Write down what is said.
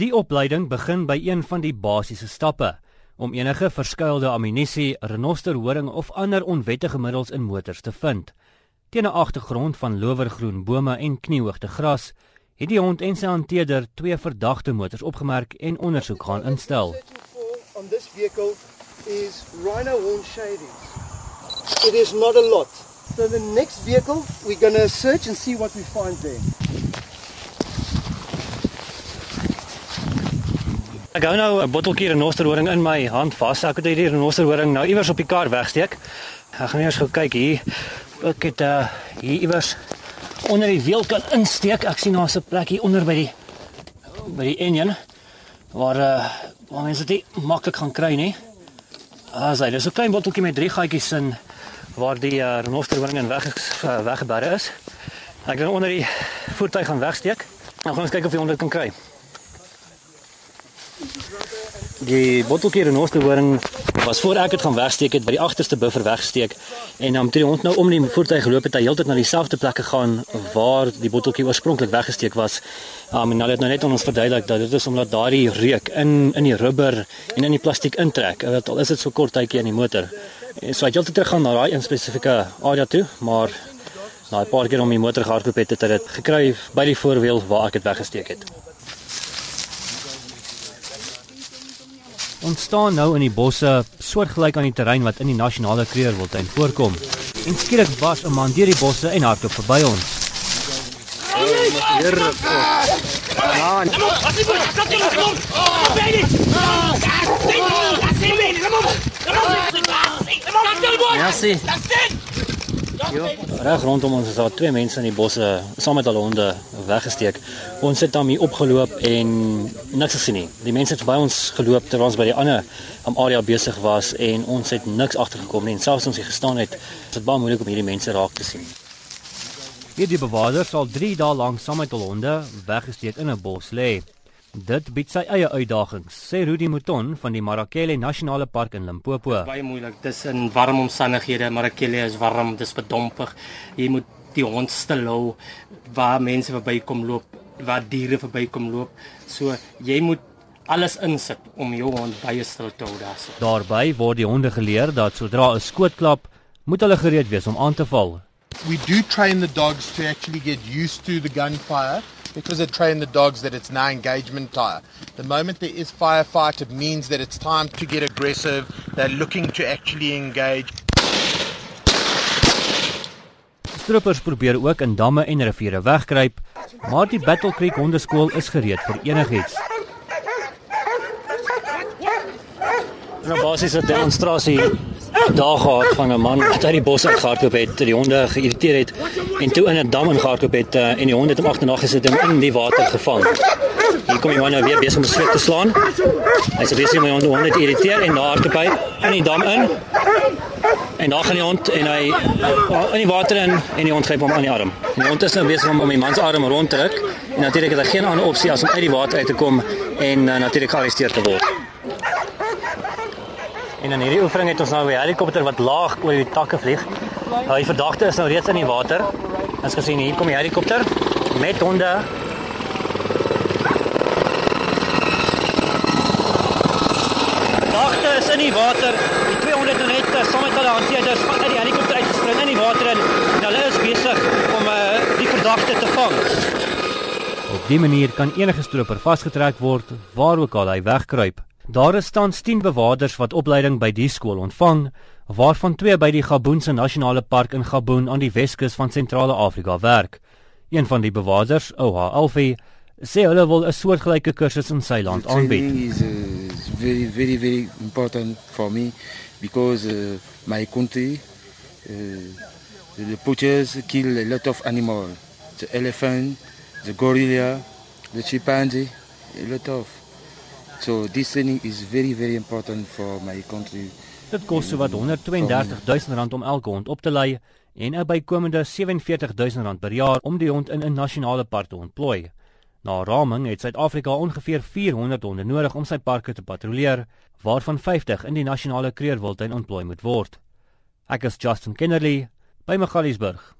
Die opleiding begin by een van die basiese stappe om enige verskuilde ammunisie, renosterhoring of ander onwettige middels in motors te vind. Teen 'n agtergrond van lowergroen bome en kniehoogte gras, het die hond en sy hanteerder twee verdagte motors opgemerk en ondersoek gaan instel. On this vehicle is rhino horn shavings. It is not a lot. So the next vehicle we're going to search and see what we find there. Ek hou nou 'n botteltjie renosterhoring in my hand vas. Ek het hierdie renosterhoring nou iewers op die kar wegsteek. Ek gaan eers gou kyk hier. Ek het uh hier iewers onder die wiel kan insteek. Ek sien daar's 'n plek hier onder by die by die engine waar uh waar mense dit maklik gaan kry, nê? Ah, sy, dis 'n klein botteltjie met drie gaatjies in waar die uh, renosterhoring in weg uh, weggebare is. Ek gaan onder die voertuig gaan wegsteek. Nou gaan ons kyk of jy onder kan kry. Die botteltjie renosterhoring was voor ek dit gaan wegsteek het by die agterste buffer weggesteek en dan toe die hond nou om die voertuig geloop het hy heeltyd na dieselfde plek gegaan waar die botteltjie oorspronklik weggesteek was. Um, en hulle het nou net aan ons verduidelik dat dit is omdat daardie reuk in in die rubber en in die plastiek intrek. Dat al is dit so kort tydjie in die motor. En so hy het heeltyd teruggaan na daai een spesifieke area toe, maar na 'n paar keer om die motor gehardloop het, het hy dit gekry by die voorwiel waar ek dit weggesteek het. Ons staan nou in die bosse, soortgelyk aan die terrein wat in die nasionale kreerwiltuin voorkom. En skielik was 'n man deur die bosse en hardloop verby ons. Here. Man. Merci. Jo, reg rondom ons is daar twee mense in die bosse saam met hulle honde weggesteek. Ons het dan hier opgeloop en niks gesien nie. Die mense het by ons geloop terwyl ons by die ander am area besig was en ons het niks agtergekom nie. En selfs ons hier gestaan het, is dit baie moeilik om hierdie mense raak te sien. Hierdie bewaarder sal 3 dae lank saam met hul honde weggesteek in 'n bos lê. Dit bied sy eie uitdagings, sê Rudy Mouton van die Marakele Nasionale Park in Limpopo. Baie moeilik. Dis in warm omstandighede, Marakele is warm, dis verdompig. Jy moet die hond stil hou waar mense verbykom loop, waar diere verbykom loop. So jy moet alles insit om jou hond baie stil te hou daarso. Daarby word die honde geleer dat sodra 'n skoot klap, moet hulle gereed wees om aan te val. we do train the dogs to actually get used to the gunfire because they train the dogs that it's now engagement time. The moment there is firefight, it means that it's time to get aggressive. They're looking to actually engage. Stroopers probeer ook in damme en riviere wegkruip, maar die Battle Creek Hondeskool is gereed vir enigiets. Nou basies 'n demonstrasie daar gehad van 'n man wat uit die bos uit gehardloop het, die honde geïrriteer het en toe in 'n dam ingehardloop het uh, en die honde het hom agterna gesit en in die water gevang. Hier kom die man nou weer besig om swet te slaan. Hy sê besig om die honde te irriteer en daar hardloop hy in die dam in. En daar gaan die hond en hy in die water in en die hond gryp hom aan die arm. En die hond is nou besig om om die man se arm rond te ruk en natuurlik het hy geen ander opsie as om uit die water uit te kom en uh, natuurlik gearresteer te word. En in hierdie oefening het ons nou 'n helikopter wat laag oor die takke vlieg. Nou die verdagte is nou reeds in die water. As gesien hier kom die helikopter met honde. Verdagte is in die water. Die 200 net eh, saam met hulle hanteerders van uit die helikopter uitgespring in die water in. En hulle is besig om uh, die verdagte te vang. Op dié manier kan enige stroper vasgetrek word waar ook al hy wegkruip. Daar is tans 10 bewaarders wat opleiding by die skool ontvang, waarvan 2 by die Gaboonse Nasionale Park in Gaboon aan die Weskus van Sentrale Afrika werk. Een van die bewaarders, Oha Alfie, sê hulle wil 'n soortgelyke kursus in sy land aanbied. Is uh, very, very, very important for me because uh, my country, uh, the poachers kill a lot of animals. The elephant, the gorilla, the chimpanzee, a lot of. So this training is very, very important for my country. Dit kos sowat 132 000 rand om elke hond op te lei en 'n bykomende 47 000 rand per jaar om die hond in 'n nasionale park te ontplooi. Na raming het Suid-Afrika ongeveer 400 honde nodig om sy parke te patrolleer, waarvan 50 in die nasionale kreerwiltuin ontplooi moet word. Ek is Justin Kennerly by Magaliesburg.